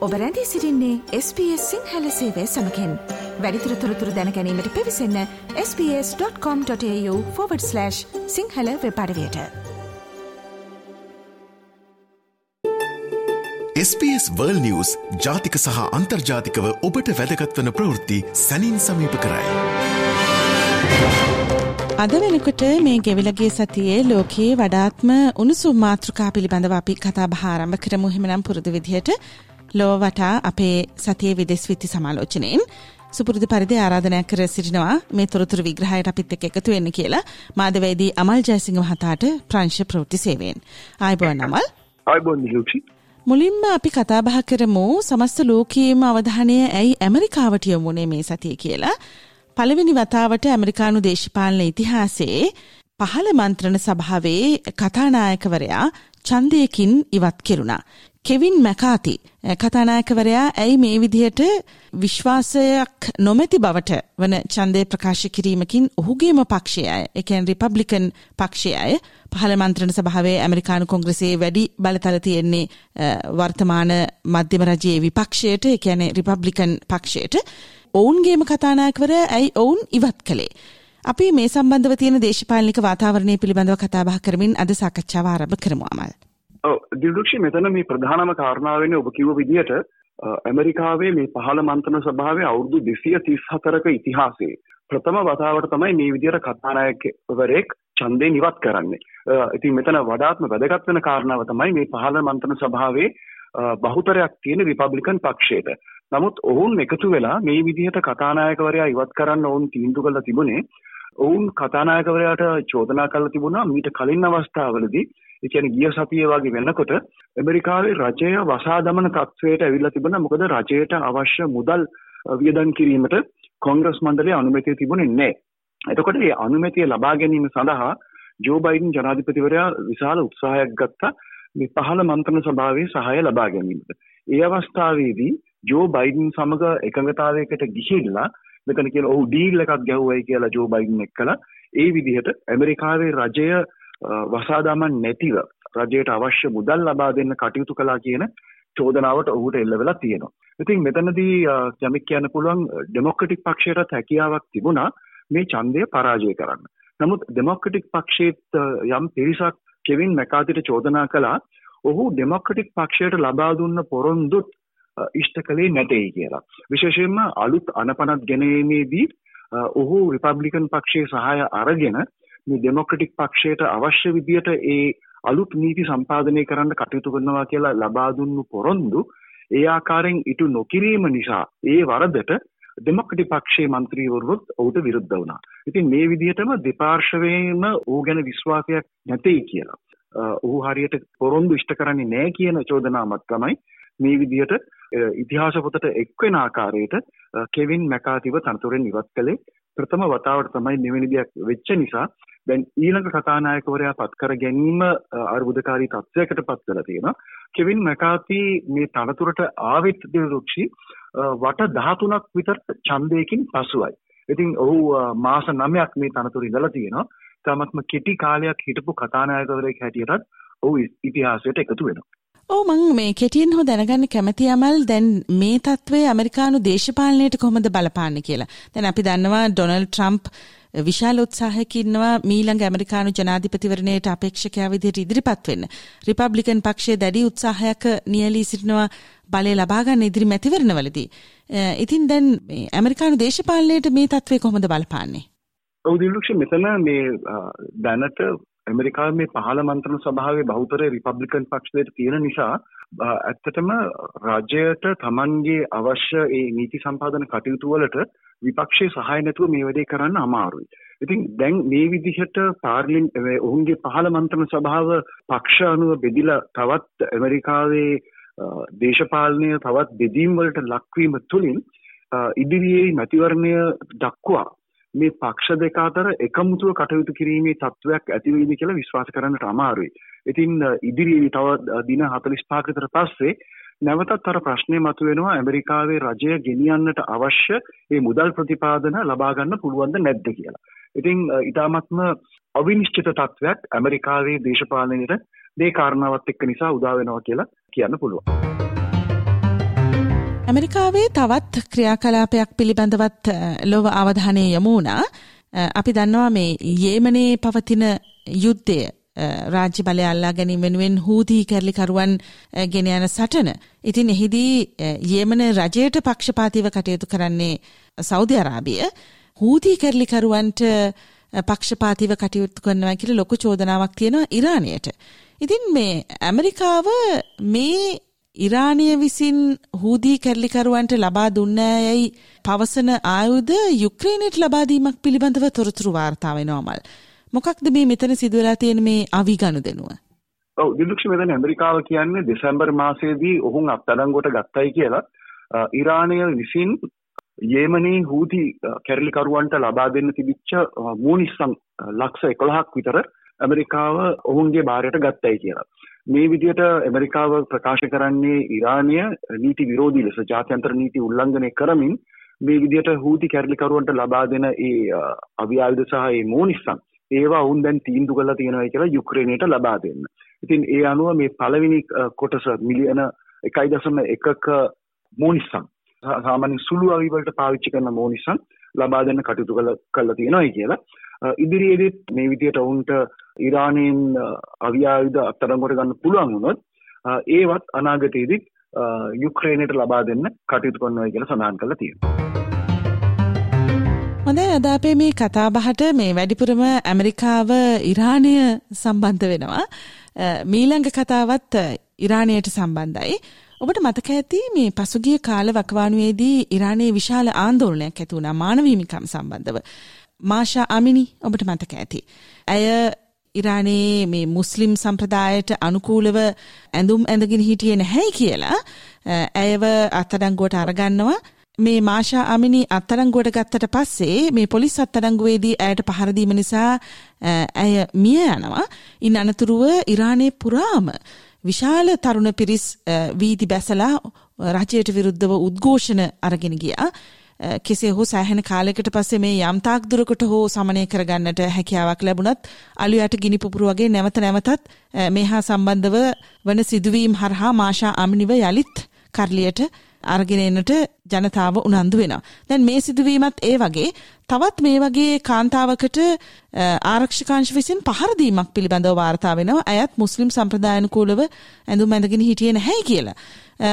ඔබ රැඳී සිරින්නේ SBS සිංහල සේවය සමකෙන්. වැඩිතුර තොරතුර දැනැනීමට පිවිසන්න ps.com.ta/ සිංහල වෙපඩවයට SBS වර්ල් නිවස් ජාතික සහ අන්තර්ජාතිකව ඔබට වැදගත්වන ප්‍රවෘත්ති සැනින් සමීප කරයි. අද වෙනකොට මේ ගෙවිලගේ සතියේ ලෝකයේ වඩාත්ම උණුසුම් මාතෘකා පිළිබඳව අපි කතා බහාරම්භ කරමු. හිමනම් පුරුදු විදිහට ලොව වටා අපේ සතියේ විදෙස් විත්ති සමාලෝචනයෙන් සුපුරුදු පරිදි ආරාධනයක් කර සිටිනවා මේ තොරතුරු විග්‍රහයට අපිත් එක්ක එකතු වෙන්න කියලා මාධවේදී අමල් ජයසිංහ මහතාට ප්‍රංශ ප්‍රවෘත්ති සේවයෙන්. ආයුබෝවන් අමල්. ආයුබෝවන් නිලුක්ෂි. මුලින්ම අපි කතා බහ කරමු සමස්ත ලෝකයේම අවධානය ඇයි ඇමරිකාවට යොමුනේ මේ සතිය කියලා. පළවෙනි වතාවට ඇමරිකානු දේශපාලන ඉතිහාසයේ පහළ මන්ත්‍රණ සභාවේ කතානායකවරයා ඡන්දයකින් ඉවත් කෙරුණා. කෙවින් මැකාති eh, කතානායකවරයා ඇයි මේ විදිහට විශ්වාසයක් නොමැති බවට වන ඡන්දය ප්‍රකාශ කිරීමකින් ඔහුගේම පක්ෂය අය ඒ කියන්නේ රිපබ්ලිකන් පක්ෂය අය පහළ මන්ත්‍රණ සභාවේ ඇමරිකානු කොංග්‍රසයේ වැඩි බලතල තියෙන්නේ eh, වර්තමාන මධ්‍යම රජයේ විපක්ෂයට ඒ කියන්නේ රිපබ්ලිකන් පක්ෂයට ඔවුන්ගේම කතානායකවරයා ඇයි ඔවුන් ඉවත් කළේ අපි මේ සම්බන්ධව තියෙන දේශපාලනික වාතාවරණය පිළිබඳව කතා බහ කරමින් අද සාකච්ඡාව ආරම්භ කරමු අමල්. ඔව් දිල්රුක්ෂි මෙතන මේ ප්‍රධානම කාරණාව වෙන්නේ ඔබ කිව්ව විදිහට ඇමරිකාවේ මේ පහළ මන්ත්‍රණ සභාවේ අවුරුදු 234ක ඉතිහාසයේ ප්‍රථම වතාවට තමයි මේ විදිහට කතානායකවරයෙක් ඡන්දයෙන් ඉවත් කරන්නේ. ඉතින් මෙතන වඩාත්ම වැදගත් වෙන කාරණාව තමයි මේ පහළ මන්ත්‍රණ සභාවේ බහුතරයක් තියෙන රිපබ්ලිකන් පක්ෂයට. නමුත් ඔවුන් එකතු වෙලා මේ විදිහට කතානායකවරයා ඉවත් කරන්න ඔවුන් තීන්දුව කළා තිබුණේ ඔවුන් කතානායකවරයාට චෝදනා කරලා තිබුණා මීට කලින් අවස්ථාවලදී ඒ කියන්නේ ගිය සතියේ වගේ වෙනකොට ඇමරිකාවේ රජය වසා දමන තත්වයට ඇවිල්ලා තිබුණා මොකද රජයට අවශ්‍ය මුදල් වියදම් කිරීමට කොංග්‍රස් මණ්ඩලයේ අනුමැතිය තිබුණේ නැහැ. එතකොට මේ අනුමැතිය ලබා ගැනීම සඳහා ජෝ බයිඩන් ජනාධිපතිවරයා විශාල උත්සාහයක් ගත්තා මේ පහළ මන්ත්‍රණ සභාවේ සහාය ලබා ගැනීමට. ඒ අවස්ථාවේදී ජෝ බයිඩන් සමග එකඟතාවයකට ගිහිල්ලා මෙතන කියන ඔහු ඩීල් එකක් ගැහුවයි කියලා ජෝ බයිඩන් එක්කලා ඒ විදිහට ඇමරිකාවේ රජය වසා දමන්නේ නැතිව රජයට අවශ්‍ය මුදල් ලබා දෙන්න කටයුතු කළා කියන චෝදනාවට ඔහුට එල්ල වෙලා තියෙනවා. ඉතින් මෙතනදී යමෙක් කියන්න පුළුවන් ඩෙමොක්‍රටික් පක්ෂයටත් හැකියාවක් තිබුණා මේ ඡන්දය පරාජය කරන්න. නමුත් ඩෙමොක්‍රටික් පක්ෂයේත් යම් පිරිසක් කෙවින් මැකාතිට චෝදනා කළා ඔහු ඩෙමොක්‍රටික් පක්ෂයට ලබා දුන්න පොරොන්දුත් ඉෂ්ට කළේ නැtei කියලා. විශේෂයෙන්ම අලුත් අනපනත් ගැනීමේදී ඔහු රිපබ්ලිකන් පක්ෂයේ සහාය අරගෙන මේ ඩෙමොක්‍රටික් පක්ෂයට අවශ්‍ය විදියට ඒ අලුත් නීති සම්පාදනය කරන්න කටයුතු කරනවා කියලා ලබා දුන්නු පොරොන්දු ඒ ආකාරයෙන් ඉටු නොකිරීම නිසා ඒ වරදට ඩෙමොක්‍රටික් පක්ෂයේ മന്ത്രിවරුත් ඔහුට විරුද්ධ වුණා. ඉතින් මේ විදිහටම දෙපාර්ශවයෙන්ම ඌ ගැන විශ්වාසයක් නැtei කියලා. ඌ හරියට පොරොන්දු ඉෂ්ට කරන්නේ නැහැ කියන චෝදනාවක් තමයි මේ විදිහට ඉතිහාස පොතට එක්වෙන ආකාරයට කෙවින් මැකාතිව තනතුරෙන් ඉවත් කළේ ප්‍රථම වතාවට තමයි මෙවැනි දෙයක් වෙච්ච නිසා දැන් ඊළඟ කතානායකවරයා පත් කර ගැනීම අර්බුදකාරී තත්ත්වයකට පත් වෙලා තියෙනවා. කෙවින් මැකාති මේ තනතුරට ආවෙත් දිරුක්ෂි වට 13ක් විතර ඡන්දයකින් පසුයි. ඉතින් ඔහු මාස 9ක් මේ තනතුර ඉඳලා තියෙනවා. තාමත්ම කෙටි කාලයක් හිටපු කතානායකවරයෙක් හැටියටත් ඔහු ඉතිහාසයට එකතු වෙනවා. ඕ මං මේ කෙටියෙන් හෝ දැනගන්න කැමති අමල් දැන් මේ තත්ත්වය ඇමරිකානු දේශපාලනයට කොහොමද බලපාන්නේ කියලා. දැන් අපි දන්නවා ඩොනල්ඩ් ට්‍රම්ප් විශාල උත්සාහයක ඉන්නවා මීළඟ ඇමරිකානු ජනාධිපතිවරණයට අපේක්ෂකයා විදිහට ඉදිරිපත් වෙන්න. රිපබ්ලිකන් පක්ෂයේ දැඩි උත්සාහයක නියැලී සිටිනවා බලය ලබා ගන්න ඉදිරි මැතිවරණවලදී. ඉතින් දැන් ඇමරිකානු දේශපාලනයට මේ තත්ත්වය කොහොමද බලපාන්නේ? ඔව් දිලුක්ෂ මෙතන මේ දැනට ඇමරිකාවේ මේ පහළ මන්ත්‍රණ සභාවේ බහුතරය රිපබ්ලිකන් පක්ෂයට තියෙන නිසා ඇත්තටම රජයට තමන්ගේ අවශ්‍ය ඒ නීති සම්පාදන කටයුතු වලට විපක්ෂයේ සහාය නැතුව මේ වැඩේ කරන්න අමාරුයි. ඉතින් දැන් මේ විදිහට පාර්ලිම් ඔවුන්ගේ පහළ මන්ත්‍රණ සභාව පක්ෂ අනුව බෙදිලා තවත් ඇමරිකාවේ දේශපාලනය තවත් බෙදීම් වලට ලක්වීම තුළින් ඉදිරියේ මැතිවරණය දක්වා මේ පක්ෂ දෙක අතර එකමුතුව කටයුතු කිරීමේ තත්ත්වයක් ඇති වෙයිද කියලා විශ්වාස කරන්නට අමාරුයි. ඉතින් ඉදිරියේ තව දින 45ක විතර පස්සේ නැවතත් අර ප්‍රශ්නය මතුවෙනවා ඇමරිකාවේ රජය ගෙනියන්නට අවශ්‍ය මේ මුදල් ප්‍රතිපාදන ලබා ගන්න පුළුවන්ද නැද්ද කියලා. ඉතින් ඊටාත්ම අවිනිශ්චිත තත්ත්වයක් ඇමරිකාවේ දේශපාලනයේ මේ කාරණාවත් එක්ක නිසා උදා වෙනවා කියලා කියන්න පුළුවන්. ඇමරිකාවේ තවත් ක්‍රියාකලාපයක් පිළිබඳවත් ලොව අවධානය යමුණා අපි දන්නවා මේ යේමනේ පවතින යුද්ධය රාජ්‍ය බලය අල්ලා ගැනීම වෙනුවෙන් හූදී කැරලිකරුවන් ගෙන යන සටන. ඉතින් එහිදී යේමන රජයට පක්ෂපාතිව කටයුතු කරන්නේ සෞදි අරාබිය. හූදී කැරලිකරුවන්ට පක්ෂපාතිව කටයුතු කරනවා කියලා ලොකු චෝදනාවක් තියෙනවා ඉරානයට. ඉතින් මේ ඇමරිකාව මේ ඉරානය විසින් හූදී කැරලිකරුවන්ට ලබා දුන්නෑයයි පවසන ආයුධ යුක්්‍රේණයට ලබාදීමක් පිළිබඳව තොරතුරු වාර්තා වෙනවාමල්. මොකක්ද මේ මෙතන සිදුවලා තියෙන මේ අවි ගණු දෙනුව. ඔව් දිලුක්ෂ මෙතන ඇමරිකාව කියන්නේ දෙසැම්බර් මාසයේදී ඔහුන් අත්අඩංගුවට ගත්තයි කියලා ඉරානය විසින් යේමනී හූති කැරලිකරුවන්ට ලබා දෙන්න තිබිච්ච මූනිස්සම් ලක්ෂ එකොළහක් විතර ඇමරිකාව ඔවුන්ගේ භාරයට ගත්තයි කියලා. මේ විදියට ඇමරිකාව ප්‍රකාශ කරන්නේ ඉරානය නීති විරෝධී ලෙස ජාත්‍යන්තර නීති උල්ලංඝනය කරමින් මේ විදියට හූති කැරලිකරුවන්ට ලබා දෙන ඒ අවියායුධ සහ ඒ මෝනිස්සම් ඒවා ඔවුන් දැන් තීන්දුව කරලා තියෙනවා කියලා යුක්‍රේනයට ලබා දෙන්න. ඉතින් ඒ අනුව මේ පළවෙනි කොටස මිලියන 1.1ක මෝනිස්සම් සාමාන්‍ය සුළු අවි වලට පාවිච්චි කරන මෝනිස්සම් ලබා දෙන්න කටයුතු කළා තියෙනවායි කියලා. ඉදිරියේදීත් මේ විදියට ඔවුන්ට ඉරානයෙන් අවියායුධ අත්අඩංගුවට ගන්න පුළුවන් වුණොත් ඒවත් අනාගතයේදී යුක්‍රේනයට ලබා දෙන්න කටයුතු කරනවා කියලා සඳහන් කරලා තියෙනවා. හොඳයි අද අපේ මේ කතාබහට මේ වැඩිපුරම ඇමරිකාව ඉරානය සම්බන්ධ වෙනවා. මීළඟ කතාවත් ඉරානයට සම්බන්ධයි. ඔබට මතක ඇති මේ පසුගිය කාල වකවානුවේදී ඉරානයේ විශාල ආන්දෝලනයක් ඇති වුණා මානව හිමිකම් සම්බන්ධව. මාෂා අමිනි ඔබට මතක ඇති. ඇය ඉරානයේ මේ මුස්ලිම් සම්ප්‍රදායට අනුකූලව ඇඳුම් ඇඳගෙන හිටියේ නැහැයි කියලා ඇයව අත්අඩංගුවට අරගන්නවා. මේ මාෂා අමිනි අත්අඩංගුවට ගත්තට පස්සේ මේ පොලිස් අත්අඩංගුවේදී ඇයට පහර දීම නිසා ඇය මිය යනවා. ඉන් අනතුරුව ඉරානයේ පුරාම විශාල තරුණ පිරිස් වීදි බැසලා රජයට විරුද්ධව උද්ඝෝෂණ අරගෙන ගියා. කෙසේ හෝ සෑහෙන කාලයකට පස්සේ මේ යම්තාක් දුරකට හෝ සමනය කරගන්නට හැකියාවක් ලැබුණත් අලුයට ගිනි පුපුරු වගේ නැවත නැවතත් මේ හා සම්බන්ධව වන සිදුවීම් හරහා මාෂා අමිනිව යලිත් කරලියට අරගෙන එන්නට ජනතාව උනන්දු වෙනවා. දැන් මේ සිදුවීමත් ඒ වගේ තවත් මේ වගේ කාන්තාවකට ආරක්ෂකාංශ විසින් පහර දීමක් පිළිබඳව වාර්තා වෙනවා. අයත් මුස්ලිම් සම්ප්‍රදායනුකූලව ඇඳුම් ඇඳගෙන හිටියේ නැහැයි කියලා.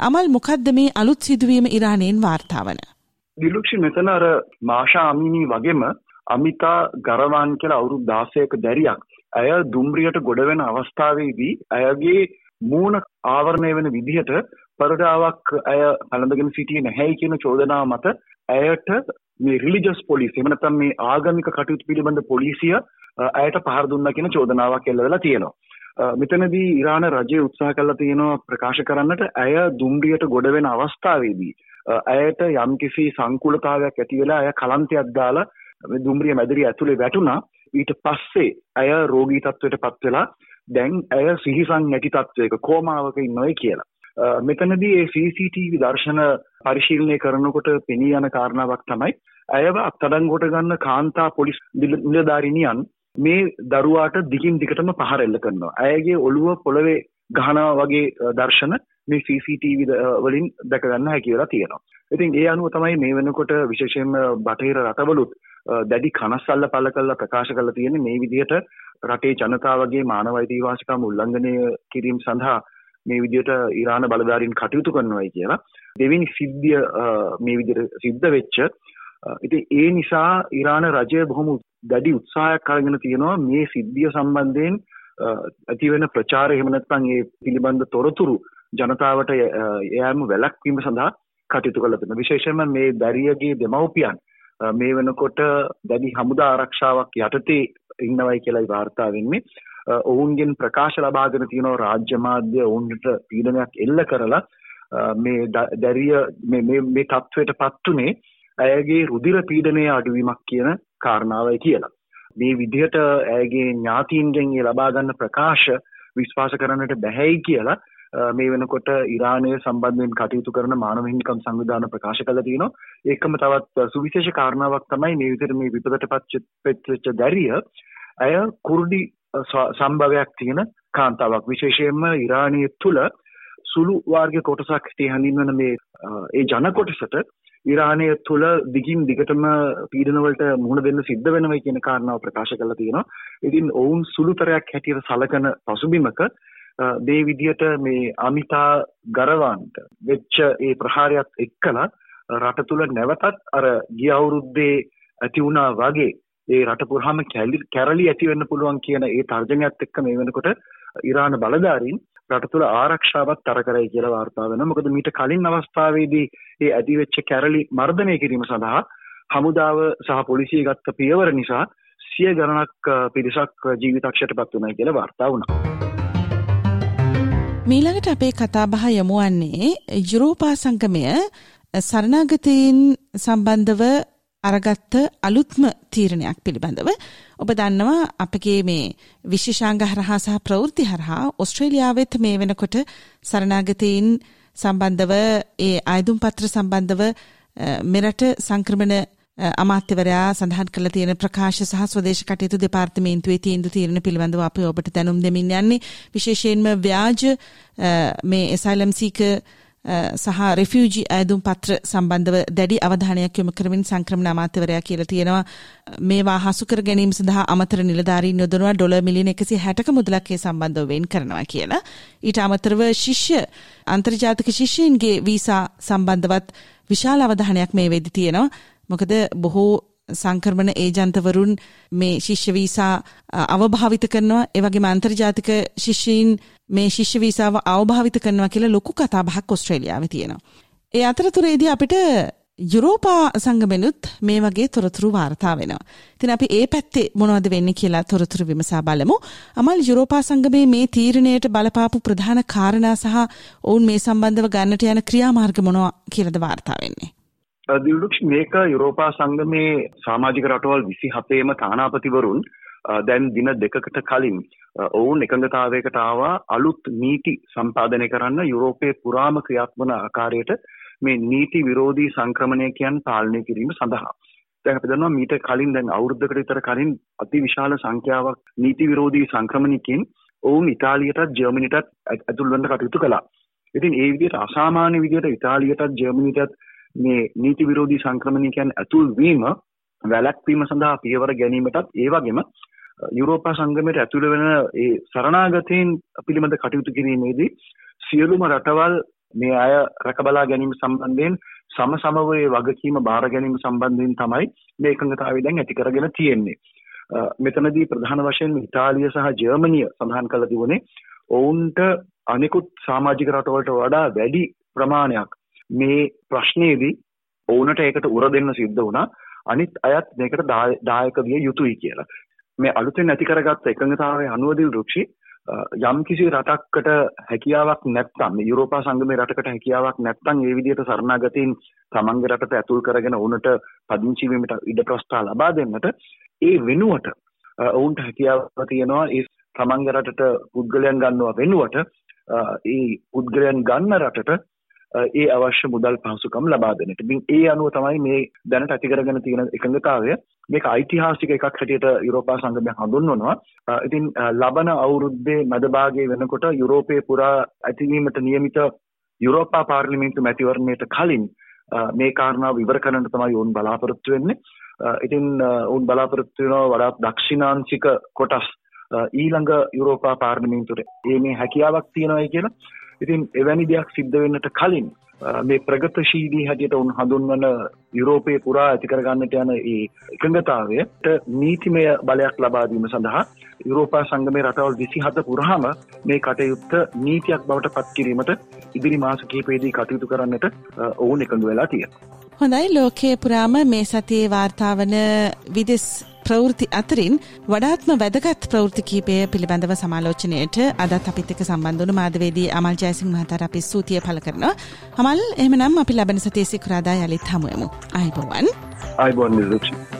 අමල් මොකද්ද මේ අලුත් සිදුවීම ඉරානයෙන් වාර්තා වන? දිලුක්ෂි මෙතන අර මාෂා අමිනී වගේම අමිතා ගරවාන් කියලා අවුරුදු 16ක දැරියක් ඇය දුම්රියට ගොඩ වෙන අවස්ථාවේදී ඇයගේ මූණ ආවරණය වෙන විදිහට පරඩාවක් ඇය පළඳගෙන සිටියේ නැහැයි කියන චෝදනාව මත ඇයට මේ රිලිජස් පොලිසිය එහෙම නැත්නම් මේ ආගමික කටයුතු පිළිබඳ පොලිසිය ඇයට පහර දුන්නා කියන චෝදනාවක් එල්ලවෙලා තියෙනවා. මෙතනදී ඉරාන රජය උත්සාහ කළා තියෙනවා ප්‍රකාශ කරන්නට ඇය දුම්රියට ගොඩ වෙන අවස්ථාවේදී ඇයට යම්කිසි සංකූලතාවයක් ඇති වෙලා ඇය කලන්තයක් දාලා දුම්රිය මැදිරිය ඇතුලේ වැටුණා ඊට පස්සේ ඇය රෝගී තත්ත්වයට පත් වෙලා දැන් ඇය සිහිසන් නැති තත්ත්වයක කෝමාවක ඉන්නවයි කියලා. මෙතනදී ඒ CCTV දර්ශන පරිශීලනය කරනකොට පෙනී යන කාරණාවක් තමයි ඇයව අත්අඩංගුවට ගන්න කාන්තා පොලිස් නිලධාරිනියන් මේ දරුවාට දිගින් දිගටම පහර එල්ල කරනවා. ඇයගේ ඔළුව පොළවේ ගහනවා වගේ දර්ශන මේ CCTV වලින් දැක ගන්න හැකි වෙලා තියෙනවා. ඉතින් ඒ අනුව තමයි මේ වෙනකොට විශේෂයෙන්ම බටහිර රටවලුත් දැඩි කනස්සල්ල පළ කරලා ප්‍රකාශ කරලා තියෙන්නේ මේ විදිහට රටේ ජනතාවගේ මානව අයිතිවාසිකම් උල්ලංඝනය කිරීම සඳහා මේ විදිහට ඉරාන බලධාරීන් කටයුතු කරනවායි කියලා. දෙවෙනි සිද්ධිය මේ විදිහට සිද්ධ වෙච්ච ඉතින් ඒ නිසා ඉරාන රජය බොහොම දැඩි උත්සාහයක් අරගෙන තියෙනවා මේ සිද්ධිය සම්බන්ධයෙන් ඇතිවෙන ප්‍රචාරය එහෙම නැත්නම් ඒ පිළිබඳ තොරතුරු ජනතාවට එයාම වැළැක්වීම සඳහා කටයුතු කළ තියෙනවා. විශේෂයෙන්ම මේ දැරියගේ දෙමව්පියන් මේ වෙනකොට දැඩි හමුදා ආරක්ෂාවක් යටතේ ඉන්නවයි කියලායි වාර්තා වෙන්නේ. ඔවුන්ගෙන් ප්‍රකාශ ලබාගෙන තියෙනවා රාජ්‍ය මාධ්‍ය ඔවුන්ට පීඩනයක් එල්ල කරලා මේ දැරිය මේ මේ මේ තත්වයට පත්ුනේ ඇයගේ රුධිර පීඩනය අඩුවීමක් කියන කාරණාවයි කියලා. මේ විදිහට ඇයගේ ඥාතීන්ගෙන් ලබා ගන්න ප්‍රකාශ විශ්වාස කරන්නට බැහැයි කියලා මේ වෙනකොට ඉරානය සම්බන්ධයෙන් කටයුතු කරන මානව හිමිකම් සංවිධාන ප්‍රකාශ කළා තියෙනවා. ඒකම තවත් සුවිශේෂ කාරණාවක් තමයි මේ විදිහට මේ විපතට පත්වෙච්ච දැරිය ඇය කුර්ඩි සම්භවයක් තියෙන කාන්තාවක්. විශේෂයෙන්ම ඉරානය තුල සුළු වාර්ග කොටසක් හිටේ හඳින්වන මේ ඒ ජන කොටසට ඉරානය තුළ දිගින් දිගටම පීඩනවලට මුහුණ දෙන්න සිද්ධ වෙනවයි කියන කාරණාව ප්‍රකාශ කරලා තියෙනවා. ඉතින් ඔවුන් සුළුතරයක් හැටියට සලකන පසුබිමක මේ විදියට මේ අමිතා ගරවාන්ට වෙච්ච ඒ ප්‍රහාරයත් එක්කලා රට තුළ නැවතත් අර ගිය අවුරුද්දේ ඇති වුණා වගේ ඒ රට පුරාම කැරලි ඇති වෙන්න පුළුවන් කියන ඒ තර්ජනයත් එක්ක මේ වෙනකොට ඉරාන බලධාරීන් රට තුළ ආරක්ෂාවත් තර කරයි කියලා වාර්තා වෙනවා. මොකද මීට කලින් අවස්ථාවේදී ඒ ඇතිවෙච්ච කැරලි මර්ධනය කිරීම සඳහා හමුදාව සහ පොලිසිය ගත්ත පියවර නිසා සිය ගණනක් පිරිසක් ජීවිතක්ෂයට පත් වුණා කියලා වාර්තා වුණා. මීළඟට අපේ කතාබහ යොමුවන්නේ යුරෝපා සංගමය සරණාගතයන් සම්බන්ධව අරගත්ත අලුත්ම තීරණයක් පිළිබඳව. ඔබ දන්නවා අපගේ මේ විශේෂාංග හරහා සහ ප්‍රවෘත්ති හරහා ඔස්ට්‍රේලියාවෙත් මේ වෙනකොට සරණාගතයන් සම්බන්ධව ඒ අයදුම් පත්‍ර සම්බන්ධව මෙරට සංක්‍රමණ අමාත්‍යවරයා සඳහන් කළ තියෙන ප්‍රකාශ සහ ස්වදේශ කටයුතු දෙපාර්තමේන්තුවේ තීන්දුව තීරණ පිළිබඳව අපි ඔබට දැනුම් දෙමින් යන්නේ විශේෂයෙන්ම ව්‍යාජ මේ එසයිලම් සීක සහ රෙෆියජි ඇදුම් පත්‍ර සම්බන්ධව දැඩි අවධානයක් යොමු කරමින් සංක්‍රමණ අමාත්‍යවරයා කියලා තියෙනවා මේවා හසු කර ගැනීම සඳහා අමතර නිලධාරීන් යොදනවා ඩොලර් මිලියන 160ක මුදලක් ඒ සම්බන්ධව වෙන් කරනවා කියලා. ඊට අමතරව ශිෂ්‍ය අන්තර්ජාතික ශිෂ්‍යයින්ගේ වීසා සම්බන්ධවත් විශාල අවධානයක් මේ වෙදි තියෙනවා. මොකද බොහෝ සංක්‍රමණ ඒජන්තවරුන් මේ ශිෂ්‍ය වීසා අවභාවිත කරනවා ඒ වගේම අන්තර්ජාතික ශිෂ්‍යයින් මේ ශිෂ්‍ය වීසාව අවභාවිත කරනවා කියලා ලොකු කතාබහක් ඔස්ට්‍රේලියාවේ තියෙනවා. ඒ අතරතුරේදී අපිට යුරෝපා සංගමෙනුත් මේ වගේ තොරතුරු වාර්තා වෙනවා. ඉතින් අපි ඒ පැත්තේ මොනවද වෙන්නේ කියලා තොරතුරු විමසා බලමු. අමල් යුරෝපා සංගමේ මේ තීරණයට බලපාපු ප්‍රධාන කාරණා සහ ඔවුන් මේ සම්බන්ධව ගන්නට යන ක්‍රියාමාර්ග මොනවා කියලාද වාර්තා වෙන්නේ? දිල්ලුක්ෂ මේක යුරෝපා සංගමේ සමාජික රටවල් විසි හතේම තානාපතිවරුන් දැන් දින දෙකකට කලින් ඔවුන් එකඟතාවයකට ආවා අලුත් නීති සම්පාදනය කරන්න යුරෝපයේ පුරාම ක්‍රියාත්මන ආකාරයට මේ නීති විරෝධී සංක්‍රමණයකයන් පාලනය කිරීම සඳහා. දැන් අපි දන්නවා මීට කලින් දැන් අවුරුද්දකට විතර කලින් අති විශාල සංඛ්‍යාවක් නීති විරෝධී සංක්‍රමණිකයන් ඔවුන් ඉතාලියටත් ජර්මනිටත් ඇතුල් වෙන්න කටයුතු කළා. ඉතින් ඒ විදිහට අසාමාන්‍ය විදිහට ඉතාලියටත් ජර්මනිටත් මේ නීති විරෝධී සංක්‍රමණිකයන් ඇතුල් වීම වැළැක්වීම සඳහා පියවර ගැනීමටත් ඒ වගේම යුරෝපා සංගමයට ඇතුළ වෙන ඒ සරණාගතයන් පිළිබඳ කටයුතු කිරීමේදී සියලුම රටවල් මේ අය රැකබලා ගැනීම සම්බන්ධයෙන් සම සමව ඒ වගකීම බාර ගැනීම සම්බන්ධයෙන් තමයි මේ එකඟතාවය දැන් ඇති කරගෙන තියෙන්නේ. මෙතනදී ප්‍රධාන වශයෙන් ඉතාලිය සහ ජර්මනිය සඳහන් කළ තිබුණේ ඔවුන්ට අනෙකුත් සමාජික රටවලට වඩා වැඩි ප්‍රමාණයක් මේ ප්‍රශ්නයේදී ඔවුනට ඒකට උර දෙන්න සිද්ධ වුණා අනිත් අයත් මේකට දායක විය යුතුයි කියලා. මේ අලුතෙන් ඇති කරගත්ත එකඟතාවයේ අනුවදිල් රුක්ෂි යම් කිසි රටක්කට හැකියාවක් නැත්නම් යුරෝපා සංගමේ රටකට හැකියාවක් නැත්නම් ඒ විදිහට සරණාගතීන් තමන්ගේ රටට ඇතුල් කරගෙන උනට පදිංචි වීමට ඉඩ ප්‍රස්ථා ලබා දෙන්නට ඒ වෙනුවට ඔවුන්ට හැකියාව තියෙනවා ඒ තමන්ගේ රටට පුද්ගලයන් ගන්නවා වෙනුවට ඒ පුද්ගලයන් ගන්න රටට ඒ අවශ්‍ය මුදල් පහසුකම් ලබා දෙන්නට. ඉතින් ඒ අනුව තමයි මේ දැනට ඇති කරගෙන තියෙන එකඟතාවය මේක ඓතිහාසික එකක් හැටියට යුරෝපා සංගමය හඳුන්වනවා. ඉතින් ලබන අවුරුද්දේ මැදභාගයේ වෙනකොට යුරෝපයේ පුරා ඇතිවීමට නියමිත යුරෝපා පාර්ලිමේන්තු මැතිවරණයට කලින් මේ කාරණාව ඉවර කරන්න තමයි ඔවුන් බලාපොරොත්තු වෙන්නේ. ඉතින් ඔවුන් බලාපොරොත්තු වෙනවා වඩාත් දක්ෂිණාංශික කොටස් ඊළඟ යුරෝපා පාර්ලිමේන්තුවේ මේ හැකියාවක් තියෙනවායි කියලා ඉතින් එවැනි දෙයක් සිද්ධ වෙන්නට කලින් මේ ප්‍රගතශීලී හැටියට උන් හඳුන්වන යුරෝපයේ පුරා ඇති කරගන්නට යන ඒ එකඟතාවයට නීතිමය බලයක් ලබා දීම සඳහා යුරෝපා සංගමේ රටවල් 27 පුරාම මේ කටයුත්ත නීතියක් බවට පත් කිරීමට ඉදිරි මාස කිහිපයේදී කටයුතු කරන්නට ඔවුන් එකඟ වෙලා තියෙනවා. හොඳයි ලෝකයේ පුරාම මේ සතියේ වාර්තාවන විදෙස් ප්‍රවෘති අතරින් වඩාත්ම වැදගත් ප්‍රවෘති කීපය පිළිබඳව සමාලෝචනයට අදත් අපිත් එක්ක සම්බන්ධ වුණු මාධවේදී අමල් ජයසිංහ මහතාට අපි ස්තුතිය පළ කරනවා. අමල් එහෙමනම් අපි ලබන සතියේ සිකුරාදා යලිත් හමුවෙමු. ආයිබෝවන්. ආයිබෝවන් නිරුක්ෂි.